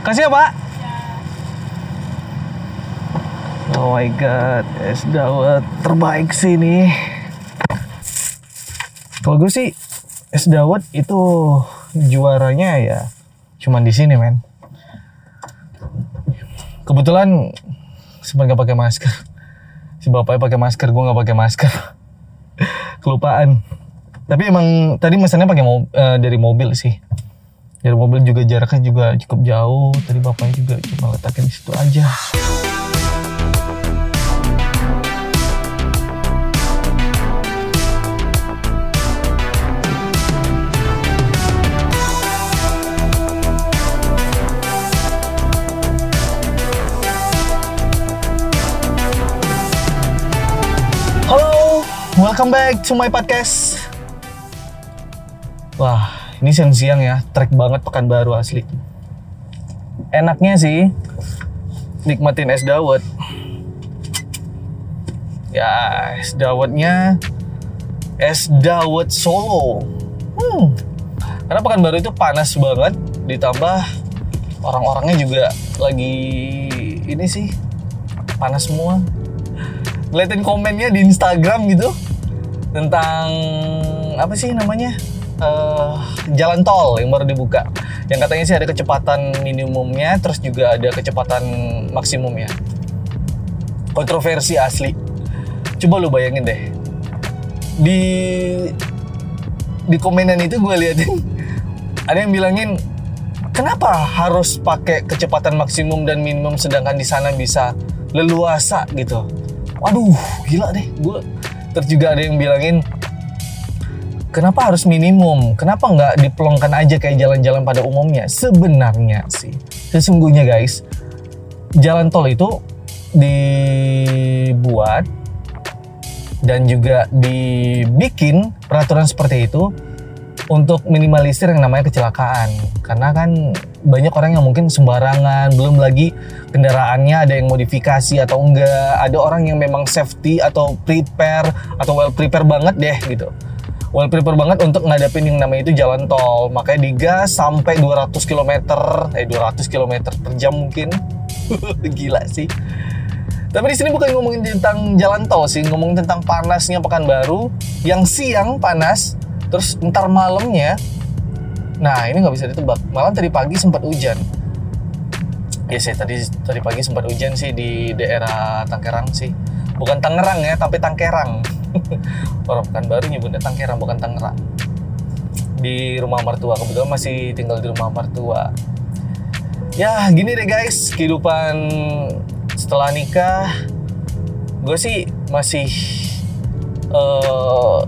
Kasih ya, Pak. Oh my god, es dawet terbaik sih nih. Kalau gue sih es dawet itu juaranya ya cuman di sini men. Kebetulan sempat nggak pakai masker. Si bapaknya pakai masker, gue nggak pakai masker. Kelupaan. Tapi emang tadi mesennya pakai mo- eh, dari mobil sih. Dari mobil juga jaraknya juga cukup jauh. Tadi bapaknya juga cuma letakin di situ aja. Halo, welcome back to my podcast. Wah, ini siang-siang ya, trek banget Pekanbaru asli. Enaknya sih, nikmatin es dawet. Ya, es dawetnya es dawet Solo. Hmm. Karena Pekanbaru itu panas banget, ditambah orang-orangnya juga lagi ini sih panas semua ngeliatin komennya di Instagram gitu tentang apa sih namanya Eh, jalan tol yang baru dibuka. Yang katanya sih ada kecepatan minimumnya terus juga ada kecepatan maksimumnya. Kontroversi asli. Coba lu bayangin deh. Di di komenan itu gue liatin ada yang bilangin kenapa harus pakai kecepatan maksimum dan minimum sedangkan di sana bisa leluasa? Gitu. Waduh gila deh. Gue terus juga ada yang bilangin kenapa harus minimum? Kenapa nggak dipelongkan aja kayak jalan-jalan pada umumnya? Sebenarnya sih. Sesungguhnya guys jalan tol itu dibuat dan juga dibikin peraturan seperti itu untuk minimalisir yang namanya kecelakaan. Karena kan banyak orang yang mungkin sembarangan belum lagi kendaraannya ada yang modifikasi atau enggak ada orang yang memang safety atau prepare atau well prepare banget deh gitu well prepare banget untuk ngadapin yang namanya itu jalan tol makanya digas sampai 200 km eh 200 km per jam mungkin gila sih tapi di sini bukan ngomongin tentang jalan tol sih, ngomongin tentang panasnya Pekanbaru yang siang panas, terus ntar malamnya. Nah ini nggak bisa ditebak. Malam tadi pagi sempat hujan. Ya sih tadi tadi pagi sempat hujan sih di daerah Tangerang sih. Bukan Tangerang ya, tapi Tangkerang. Orang Pekanbaru nyebutnya Tangkerang bukan Tangerang. Di rumah mertua kebetulan masih tinggal di rumah mertua. Ya gini deh guys, kehidupan setelah nikah gue sih masih eh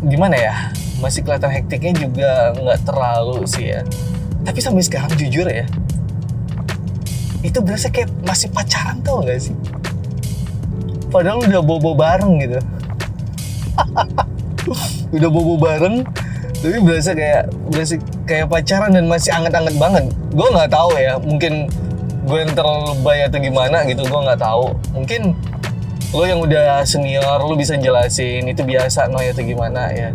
gimana ya masih kelihatan hektiknya juga nggak terlalu sih ya tapi sampai sekarang jujur ya itu berasa kayak masih pacaran tau gak sih padahal udah bobo bareng gitu. Udah bobo bareng tapi berasa kayak berasa kayak pacaran dan masih anget-anget banget. Gue nggak tahu ya mungkin gue yang terlalu lebay atau gimana gitu gue nggak tahu. Mungkin lo yang udah senior lo bisa jelasin itu biasa no atau gimana ya.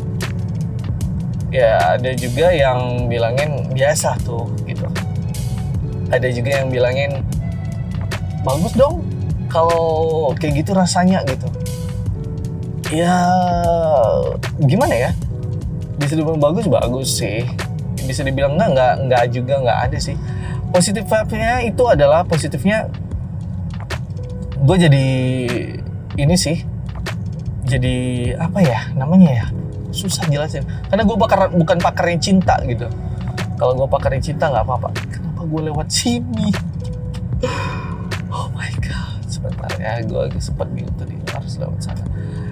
Ya ada juga yang bilangin biasa tuh gitu. Ada juga yang bilangin bagus dong kalau kayak gitu rasanya gitu. Ya gimana ya? Bisa dibilang bagus bagus sih. Bisa dibilang enggak enggak enggak juga enggak ada sih. Positif vibe-nya itu adalah positifnya gue jadi ini sih jadi apa ya namanya ya? Susah jelasin. Karena gue bakar bukan pakarnya cinta gitu. Kalau gue pakarnya cinta nggak apa-apa. Kenapa gue lewat sini oh my god sebentar ya gue agak sempat bingung tadi harus lewat sana.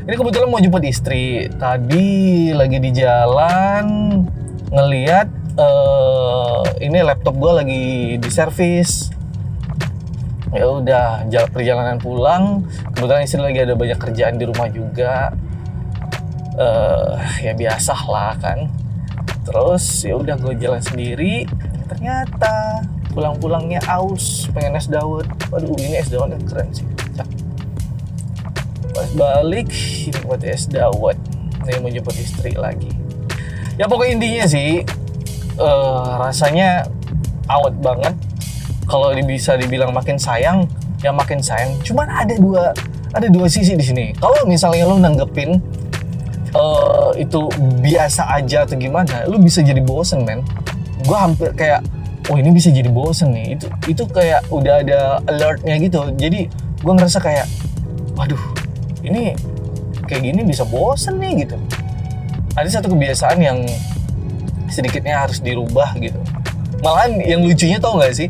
Ini kebetulan mau jemput istri. Tadi lagi di jalan ngeliat eh, ini laptop gue lagi di servis ya udah jal- perjalanan pulang. Kebetulan istri lagi ada banyak kerjaan di rumah juga. Eh ya biasa lah kan. Terus ya udah gue jalan sendiri. Ternyata pulang-pulangnya aus pengen es dawet. Waduh ini es dawetnya keren sih balik buat es dawet. Ini mau jemput istri lagi. Ya pokoknya intinya sih eh, rasanya awet banget. Kalau bisa dibilang makin sayang ya makin sayang. Cuman ada dua ada dua sisi di sini. Kalau misalnya lo nanggepin uh, itu biasa aja atau gimana lu bisa jadi bosen men. Gue hampir kayak oh ini bisa jadi bosen nih. Itu itu kayak udah ada alertnya gitu. Jadi gue ngerasa kayak waduh ini kayak gini bisa bosen nih gitu. Ada satu kebiasaan yang sedikitnya harus dirubah gitu. Malahan yang lucunya tau gak sih?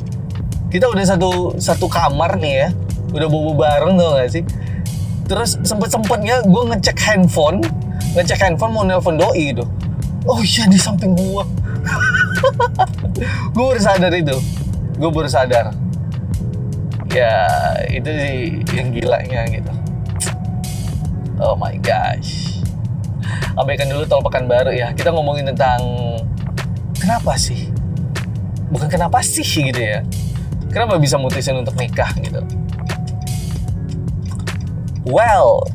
Kita udah satu satu kamar nih ya udah bobo bareng tau gak sih? Terus sempet sempetnya gue ngecek handphone ngecek handphone mau nelpon doi gitu. Oh iya di samping gue gue baru sadar itu. Gue baru sadar. Ya itu sih yang gilanya gitu oh my gosh. Abaikan dulu tol baru ya. Kita ngomongin tentang kenapa sih? Bukan kenapa sih gitu ya. Kenapa bisa mutusin untuk nikah gitu? Well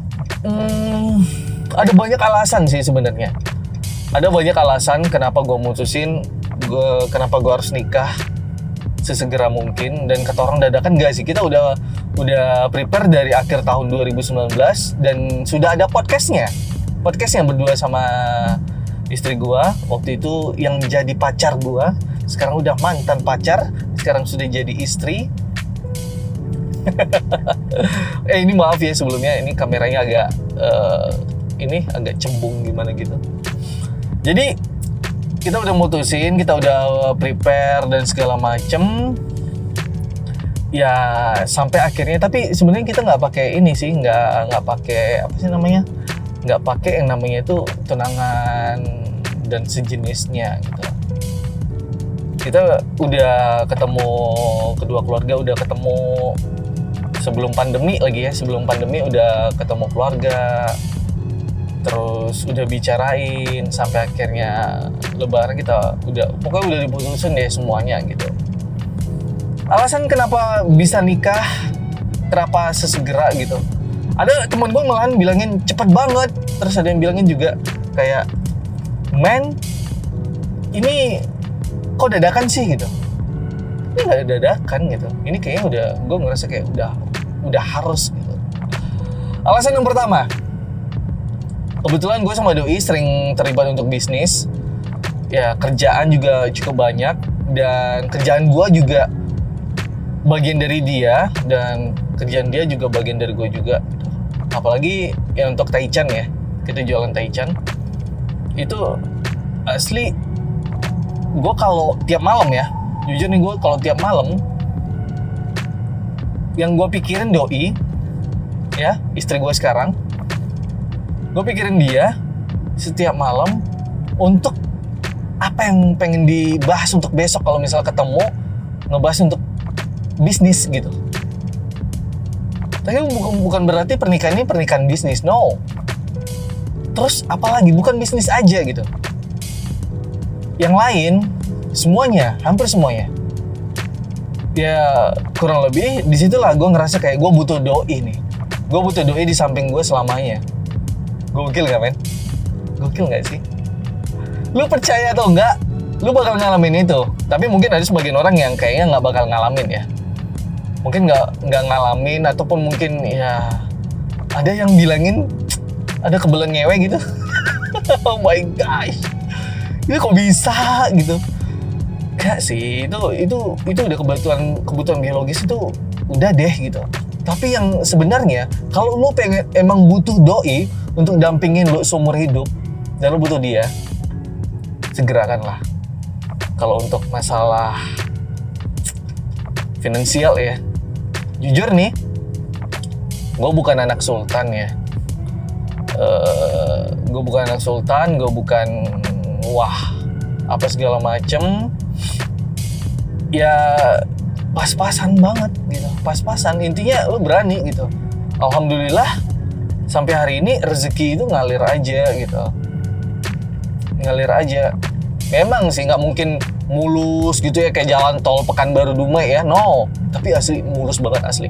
hmm, ada banyak alasan sih sebenarnya. Ada banyak alasan kenapa gue mutusin gue kenapa gue harus nikah sesegera mungkin dan kata orang dadakan gak sih? Kita udah udah prepare dari akhir tahun 2019 dan sudah ada podcastnya. Podcast yang berdua sama istri gue waktu itu yang jadi pacar gue sekarang udah mantan pacar sekarang sudah jadi istri. Eh ini maaf ya sebelumnya ini kameranya agak uh, ini agak cembung gimana gitu. Jadi kita udah mutusin kita udah prepare dan segala macem. Ya sampai akhirnya tapi sebenarnya kita nggak pakai ini sih nggak nggak pakai apa sih namanya? Nggak pakai yang namanya itu tunangan dan sejenisnya gitu. Kita udah ketemu kedua keluarga udah ketemu sebelum pandemi lagi ya sebelum pandemi udah ketemu keluarga terus udah bicarain sampai akhirnya lebaran kita udah pokoknya udah diputusin deh semuanya gitu. Alasan kenapa bisa nikah kenapa sesegera gitu. Ada temen gue malahan bilangin cepet banget terus ada yang bilangin juga kayak men ini kok dadakan sih? gitu. Ini nggak ada dadakan gitu. Ini kayaknya udah gue ngerasa kayak udah udah harus gitu. Alasan yang pertama kebetulan gue sama doi sering terlibat untuk bisnis. Ya kerjaan juga cukup banyak. Dan kerjaan gue juga bagian dari dia. Dan kerjaan dia juga bagian dari gue juga. Apalagi yang untuk Taichan ya. Kita jualan Taichan itu asli gue kalau tiap malam ya jujur nih gue kalau tiap malam yang gue pikirin doi ya istri gue sekarang gue pikirin dia setiap malam untuk apa yang pengen dibahas untuk besok kalau misal ketemu ngebahas untuk bisnis gitu. Tapi bukan, bukan berarti pernikahan ini pernikahan bisnis no. Terus apalagi bukan bisnis aja gitu. Yang lain semuanya hampir semuanya. Ya kurang lebih di situlah gue ngerasa kayak gue butuh doi nih. Gue butuh doi di samping gue selamanya gokil gak men? Gokil gak sih? Lu percaya atau enggak lu bakal ngalamin itu. Tapi mungkin ada sebagian orang yang kayaknya nggak bakal ngalamin ya. Mungkin nggak nggak ngalamin ataupun mungkin ya ada yang bilangin ada kebelan ngewe gitu. Oh my gosh. Ini kok bisa gitu? Gak sih itu itu itu udah kebutuhan kebutuhan biologis itu udah deh gitu. Tapi yang sebenarnya kalau lu pengen emang butuh doi untuk dampingin lu seumur hidup dan lu butuh dia segerakanlah. Kalau untuk masalah finansial ya jujur nih gue bukan anak sultan ya. Uh, eh, gue bukan anak sultan gue bukan wah apa segala macem. Ya pas-pasan banget gitu pas-pasan. Intinya lu berani gitu. Alhamdulillah sampai hari ini rezeki itu ngalir aja gitu. Ngalir aja. Memang sih nggak mungkin mulus gitu ya kayak jalan tol Pekanbaru Dumai ya. No. Tapi asli mulus banget asli.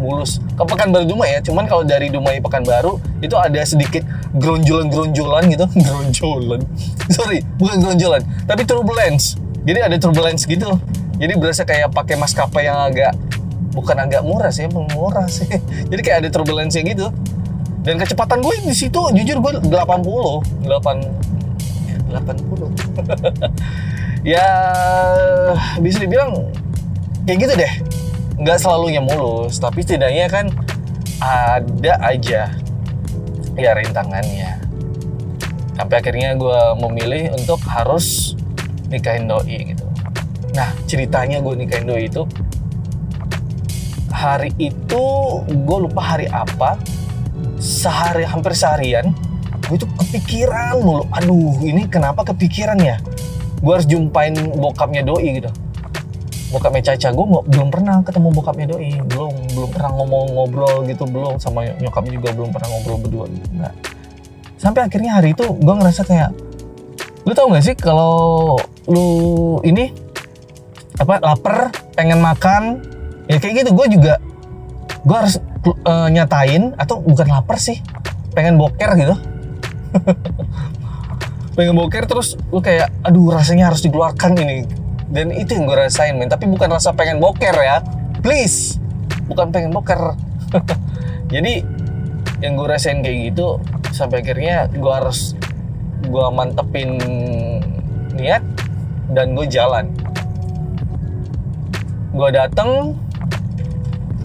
Mulus. Ke Pekanbaru Dumai ya cuman kalau dari Dumai Pekanbaru itu ada sedikit gronjolan-gronjolan gitu. Gronjolan sorry bukan gronjolan tapi turbulence. Jadi ada turbulence gitu. Jadi berasa kayak pakai maskapai yang agak bukan agak murah sih emang murah sih. Jadi kayak ada turbulensinya gitu dan kecepatan gue di situ jujur gue 80 8 ya, 80 ya bisa dibilang kayak gitu deh. Nggak selalunya mulus tapi setidaknya kan ada aja ya rintangannya. Sampai akhirnya gue memilih untuk harus nikahin doi gitu. Nah ceritanya gue nikahin doi itu hari itu gue lupa hari apa sehari hampir seharian gue tuh kepikiran mulu. Aduh ini kenapa kepikiran ya? Gue harus jumpain bokapnya doi gitu. Bokapnya Caca gue belum pernah ketemu bokapnya doi. Belum belum pernah ngomong ngobrol gitu belum. Sama nyokapnya juga belum pernah ngobrol berdua nggak. Sampai akhirnya hari itu gue ngerasa kayak lu tau gak sih kalau lu ini apa lapar pengen makan ya kayak gitu. Gue juga gue harus uh, nyatain atau bukan lapar sih? Pengen boker gitu. Pengen boker terus lu kayak aduh rasanya harus dikeluarkan ini. Dan itu yang gue rasain men. Tapi bukan rasa pengen boker ya. Please. Bukan pengen boker. Jadi yang gue rasain kayak gitu sampai akhirnya gue harus gue mantepin niat dan gue jalan. Gue dateng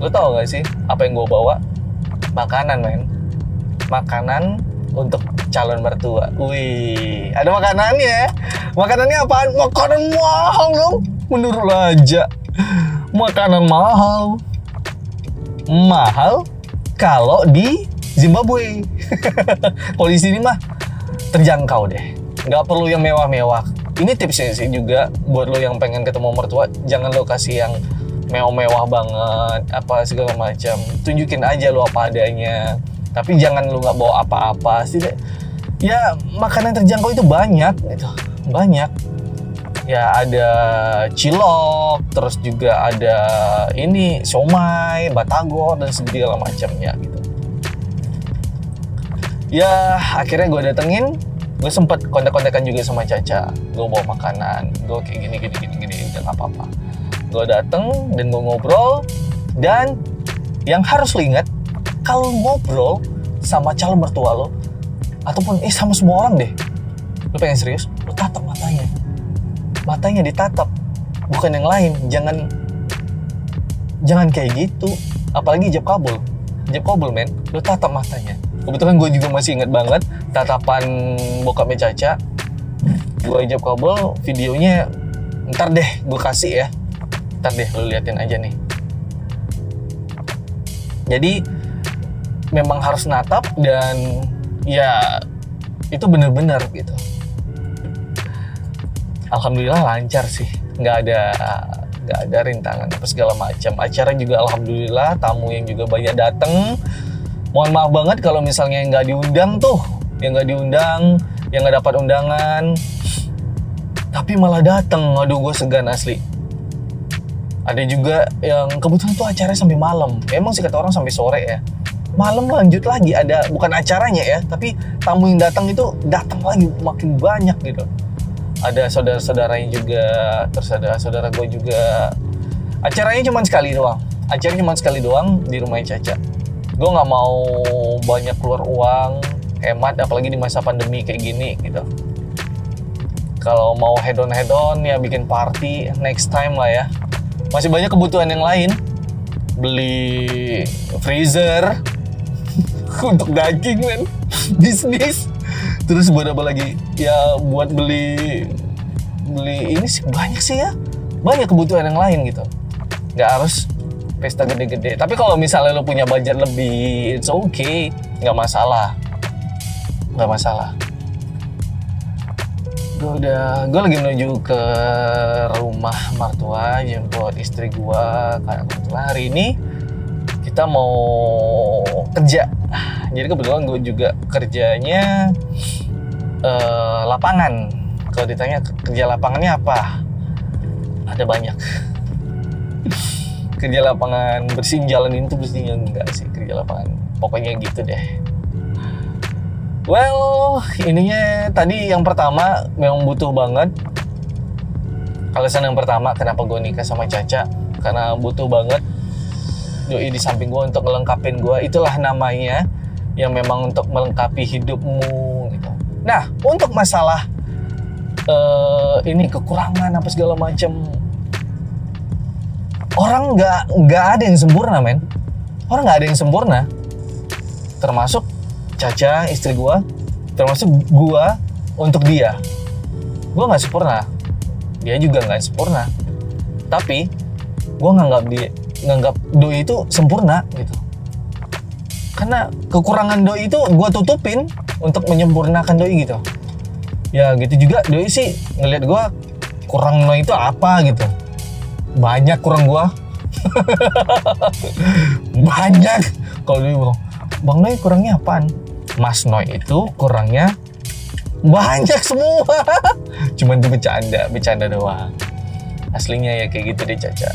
lo tau gak sih apa yang gue bawa makanan men makanan untuk calon mertua. Wih, ada makanannya. Makanannya apaan? Makanan mahal dong. Menurut aja. Makanan mahal. Mahal kalau di Zimbabwe. di sini mah terjangkau deh. Nggak perlu yang mewah-mewah. Ini tipsnya sih juga buat lo yang pengen ketemu mertua, jangan lo kasih yang mewah-mewah banget, apa segala macam. Tunjukin aja lo apa adanya. Tapi jangan lu nggak bawa apa-apa. Sih ya makanan terjangkau itu banyak gitu. Banyak. Ya ada cilok terus juga ada ini somai batagor dan segala macamnya gitu. Ya akhirnya gue datengin. Gue sempet kontak-kontakan juga sama Caca. Gue bawa makanan. Gue kayak gini gini gini gini dan apa apa gue dateng dan gue ngobrol dan yang harus lo ingat kalau ngobrol sama calon mertua lo ataupun eh sama semua orang deh. Lo pengen serius? Lo tatap matanya. Matanya ditatap bukan yang lain. Jangan jangan kayak gitu. Apalagi jab kabul. Jab kabul men lo tatap matanya. Kebetulan gue juga masih inget banget tatapan bokapnya Caca. Gue ijab kabul videonya ntar deh gue kasih ya ntar deh lo liatin aja nih. Jadi memang harus natap dan ya itu bener-bener gitu. Alhamdulillah lancar sih. Nggak ada nggak ada rintangan apa segala macam. Acara juga alhamdulillah tamu yang juga banyak dateng. Mohon maaf banget kalau misalnya nggak diundang tuh yang nggak diundang yang nggak dapat undangan. Tapi malah dateng. Aduh gue segan asli ada juga yang kebetulan tuh acaranya sampai malam. Emang sih kata orang sampai sore ya. Malam lanjut lagi ada bukan acaranya ya tapi tamu yang datang itu datang lagi makin banyak gitu. Ada saudara-saudaranya juga terus ada saudara gue juga. Acaranya cuma sekali doang. Acaranya cuma sekali doang di rumah Caca. Gue nggak mau banyak keluar uang hemat apalagi di masa pandemi kayak gini gitu. Kalau mau head on head on ya bikin party next time lah ya masih banyak kebutuhan yang lain. Beli freezer. Untuk daging men. Bisnis. Terus buat apa lagi? Ya buat beli beli ini sih banyak sih ya. Banyak kebutuhan yang lain gitu. Nggak harus pesta gede-gede. Tapi kalau misalnya lo punya budget lebih it's okay. Nggak masalah. Nggak masalah gue udah gue lagi menuju ke rumah mertua jemput istri gue karena kebetulan hari ini kita mau kerja. Jadi kebetulan gue juga kerjanya uh, lapangan. Kalau ditanya kerja lapangannya apa? Ada banyak. Kerja lapangan bersihin jalan itu bersihin enggak sih kerja lapangan. Pokoknya gitu deh well ininya tadi yang pertama memang butuh banget. Alasan yang pertama kenapa gue nikah sama Caca? Karena butuh banget. Doi di samping gue untuk melengkapin gue itulah namanya yang memang untuk melengkapi hidupmu gitu. Nah untuk masalah uh, ini kekurangan apa segala macam orang nggak nggak ada yang sempurna men. Orang nggak ada yang sempurna. Termasuk Caca istri gue termasuk gue untuk dia. Gue nggak sempurna. Dia juga nggak sempurna. Tapi gue nganggap dia nganggap doi itu sempurna gitu. Karena kekurangan doi itu gue tutupin untuk menyempurnakan doi gitu. Ya gitu juga doi sih ngeliat gue kurang no itu apa gitu. Banyak kurang gue banyak. Kalau dia bilang bang Noy kurangnya apaan Mas Noy itu kurangnya banyak semua. Cuman itu bercanda bercanda doang. Aslinya ya kayak gitu deh Caca.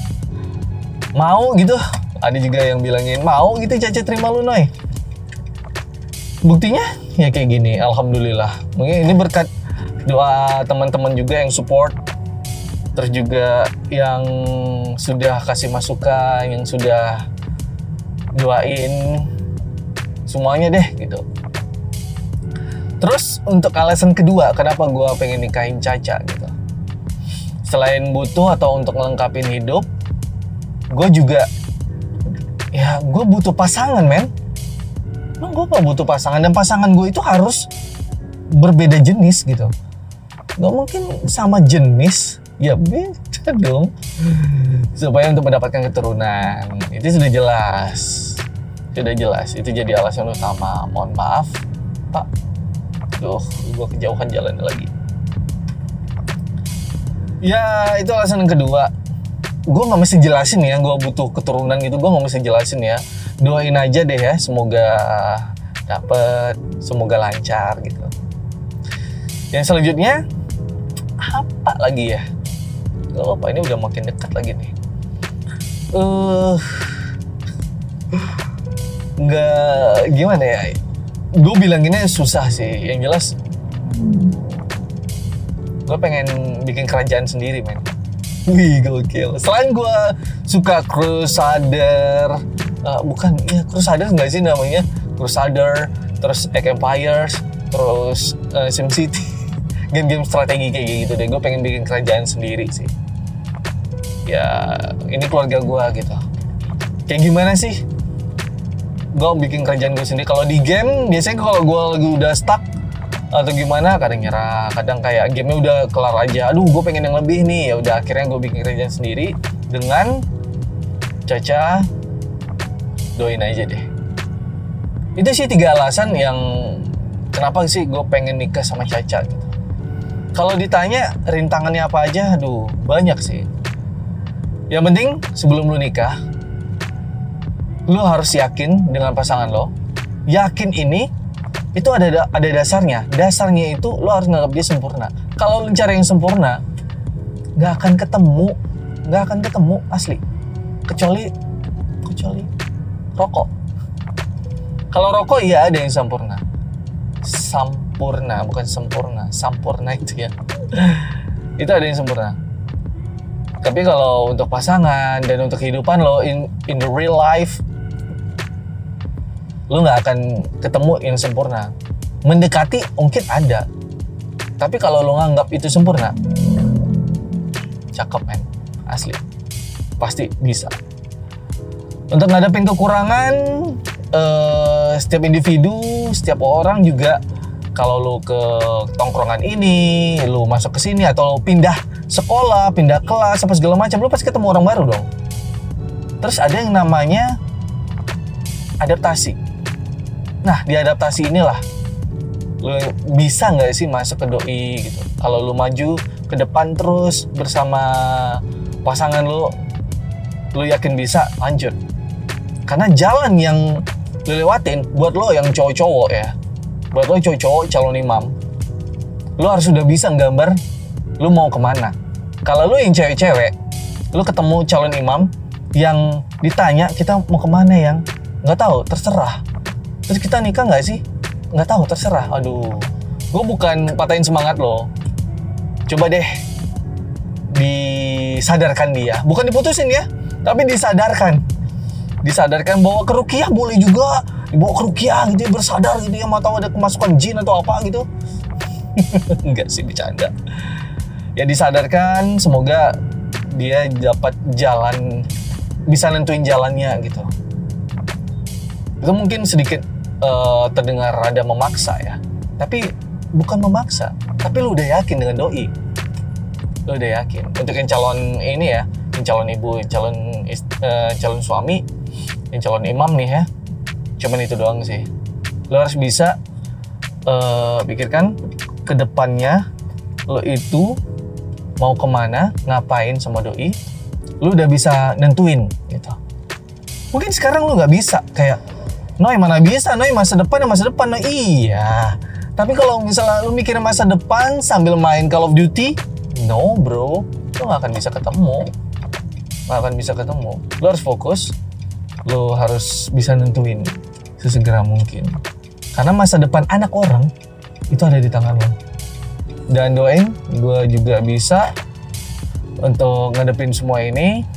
Mau gitu. Ada juga yang bilangin mau gitu Caca terima lu Noy. Buktinya ya kayak gini Alhamdulillah. Mungkin ini berkat doa teman-teman juga yang support. Terus juga yang sudah kasih masukan yang sudah doain semuanya deh gitu terus untuk alasan kedua kenapa gue pengen nikahin Caca gitu. Selain butuh atau untuk melengkapi hidup gue juga ya gue butuh pasangan men. Emang gue gak butuh pasangan dan pasangan gue itu harus berbeda jenis gitu. Gak mungkin sama jenis. Ya beda dong. Supaya untuk mendapatkan keturunan. Itu sudah jelas. Sudah jelas. Itu jadi alasan utama. Mohon maaf pak Duh, gue kejauhan jalan lagi. Ya itu alasan yang kedua. Gue nggak mesti jelasin ya gue butuh keturunan gitu gue nggak mesti jelasin ya. Doain aja deh ya semoga dapet semoga lancar gitu. Yang selanjutnya apa lagi ya? Gak apa ini udah makin dekat lagi nih. Uh, nggak gimana ya gue bilanginnya susah sih. Yang jelas gue pengen bikin kerajaan sendiri men. Wih gokil. Selain gue suka Crusader uh, bukan ya Crusader nggak sih namanya? Crusader terus Egg Empires terus uh, SimCity. Game-game strategi kayak gitu deh. Gue pengen bikin kerajaan sendiri sih. Ya ini keluarga gue gitu. Kayak gimana sih gue bikin kerjaan gue sendiri. Kalau di game biasanya kalau gue lagi udah stuck atau gimana kadang nyerah kadang kayak gamenya udah kelar aja. Aduh gue pengen yang lebih nih. Ya udah akhirnya gue bikin kerjaan sendiri dengan Caca doain aja deh. Itu sih tiga alasan yang kenapa sih gue pengen nikah sama Caca gitu. Kalau ditanya rintangannya apa aja? Aduh banyak sih. Yang penting sebelum lu nikah lo harus yakin dengan pasangan lo. Yakin ini itu ada ada dasarnya. Dasarnya itu lo harus nganggap dia sempurna. Kalau lo cari yang sempurna nggak akan ketemu nggak akan ketemu asli. Kecuali kecuali rokok. Kalau rokok iya ada yang sempurna. Sampurna bukan sempurna. Sampurna itu ya. Itu ada yang sempurna. Tapi kalau untuk pasangan dan untuk kehidupan lo in in the real life lu nggak akan ketemu yang sempurna. Mendekati mungkin ada tapi kalau lu nganggap itu sempurna cakep men. Asli. Pasti bisa. Untuk ngadepin kekurangan uh, setiap individu setiap orang juga kalau lu ke tongkrongan ini lu masuk ke sini atau lu pindah sekolah pindah kelas apa segala macam lu pasti ketemu orang baru dong. Terus ada yang namanya adaptasi Nah, di adaptasi inilah lu bisa nggak sih masuk ke doi gitu. Kalau lu maju ke depan terus bersama pasangan lu, lu yakin bisa lanjut. Karena jalan yang lu lewatin buat lo yang cowok-cowok ya, buat lo cowok-cowok calon imam, lu harus sudah bisa gambar lu mau ke mana. Kalau lu yang cewek-cewek, lu ketemu calon imam yang ditanya kita mau ke mana yang nggak tahu terserah terus kita nikah nggak sih? Nggak tahu terserah. Aduh gue bukan patahin semangat lo coba deh disadarkan dia. Bukan diputusin ya tapi disadarkan. Disadarkan bahwa ke rukiah boleh juga. Dibawa ke rukiah gitu ya, bersadar gitu ya mau tahu ada kemasukan jin atau apa gitu. Enggak sih bercanda. Ya disadarkan semoga dia dapat jalan bisa nentuin jalannya gitu. Itu mungkin sedikit uh, terdengar rada memaksa ya. Tapi bukan memaksa tapi lu udah yakin dengan doi. Lu udah yakin. Untuk yang calon ini ya yang calon ibu yang calon uh, calon suami yang calon imam nih ya. Cuman itu doang sih. Lo harus bisa uh, pikirkan ke depannya lo itu mau ke mana ngapain sama doi. Lu udah bisa nentuin gitu. Mungkin sekarang lu nggak bisa kayak Noy mana bisa, Noy masa depan ya masa depan, Noy iya. Tapi kalau misalnya lu mikir masa depan sambil main Call of Duty, no bro, lu gak akan bisa ketemu. Gak akan bisa ketemu. Lu harus fokus, lu harus bisa nentuin sesegera mungkin. Karena masa depan anak orang itu ada di tangan lo. Dan doain gue juga bisa untuk ngadepin semua ini.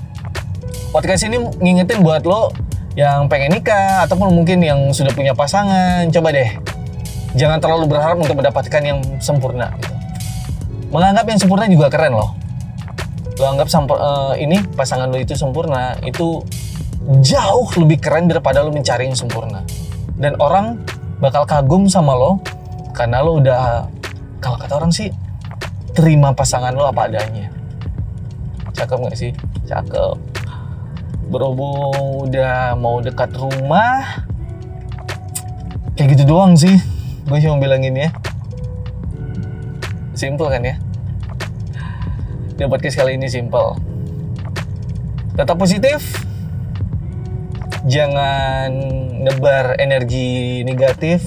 Podcast ini ngingetin buat lo yang pengen nikah ataupun mungkin yang sudah punya pasangan. Coba deh jangan terlalu berharap untuk mendapatkan yang sempurna gitu. menganggap yang sempurna juga keren loh. Lo anggap sampur, uh, ini pasangan lo itu sempurna itu jauh lebih keren daripada lo mencari yang sempurna. Dan orang bakal kagum sama lo karena lo udah kalau kata orang sih terima pasangan lo apa adanya. Cakep gak sih? Cakep berhubung udah mau dekat rumah. Kayak gitu doang sih. Gue cuma bilangin ya. Simple kan ya? Dia podcast kali ini simple. Tetap positif. Jangan nebar energi negatif.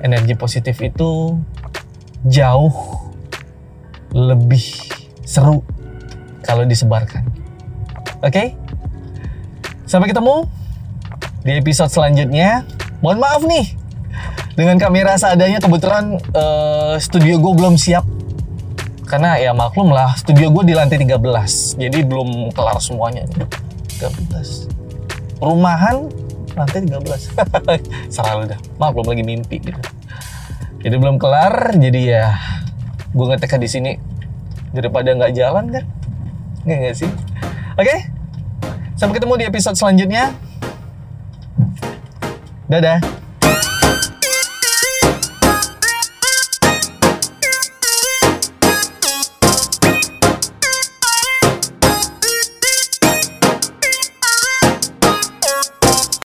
Energi positif itu jauh lebih seru kalau disebarkan. Oke? okay? Sampai ketemu di episode selanjutnya. Mohon maaf nih, dengan kamera seadanya kebetulan uh, studio gue belum siap. Karena ya maklum lah, studio gue di lantai 13. Jadi belum kelar semuanya. 13. Perumahan lantai 13. Salah udah. Maaf belum lagi mimpi gitu. Jadi belum kelar, jadi ya gue ngetek di sini daripada nggak jalan kan? Nggak, nggak sih? Oke, okay? Sampai ketemu di episode selanjutnya. Dadah.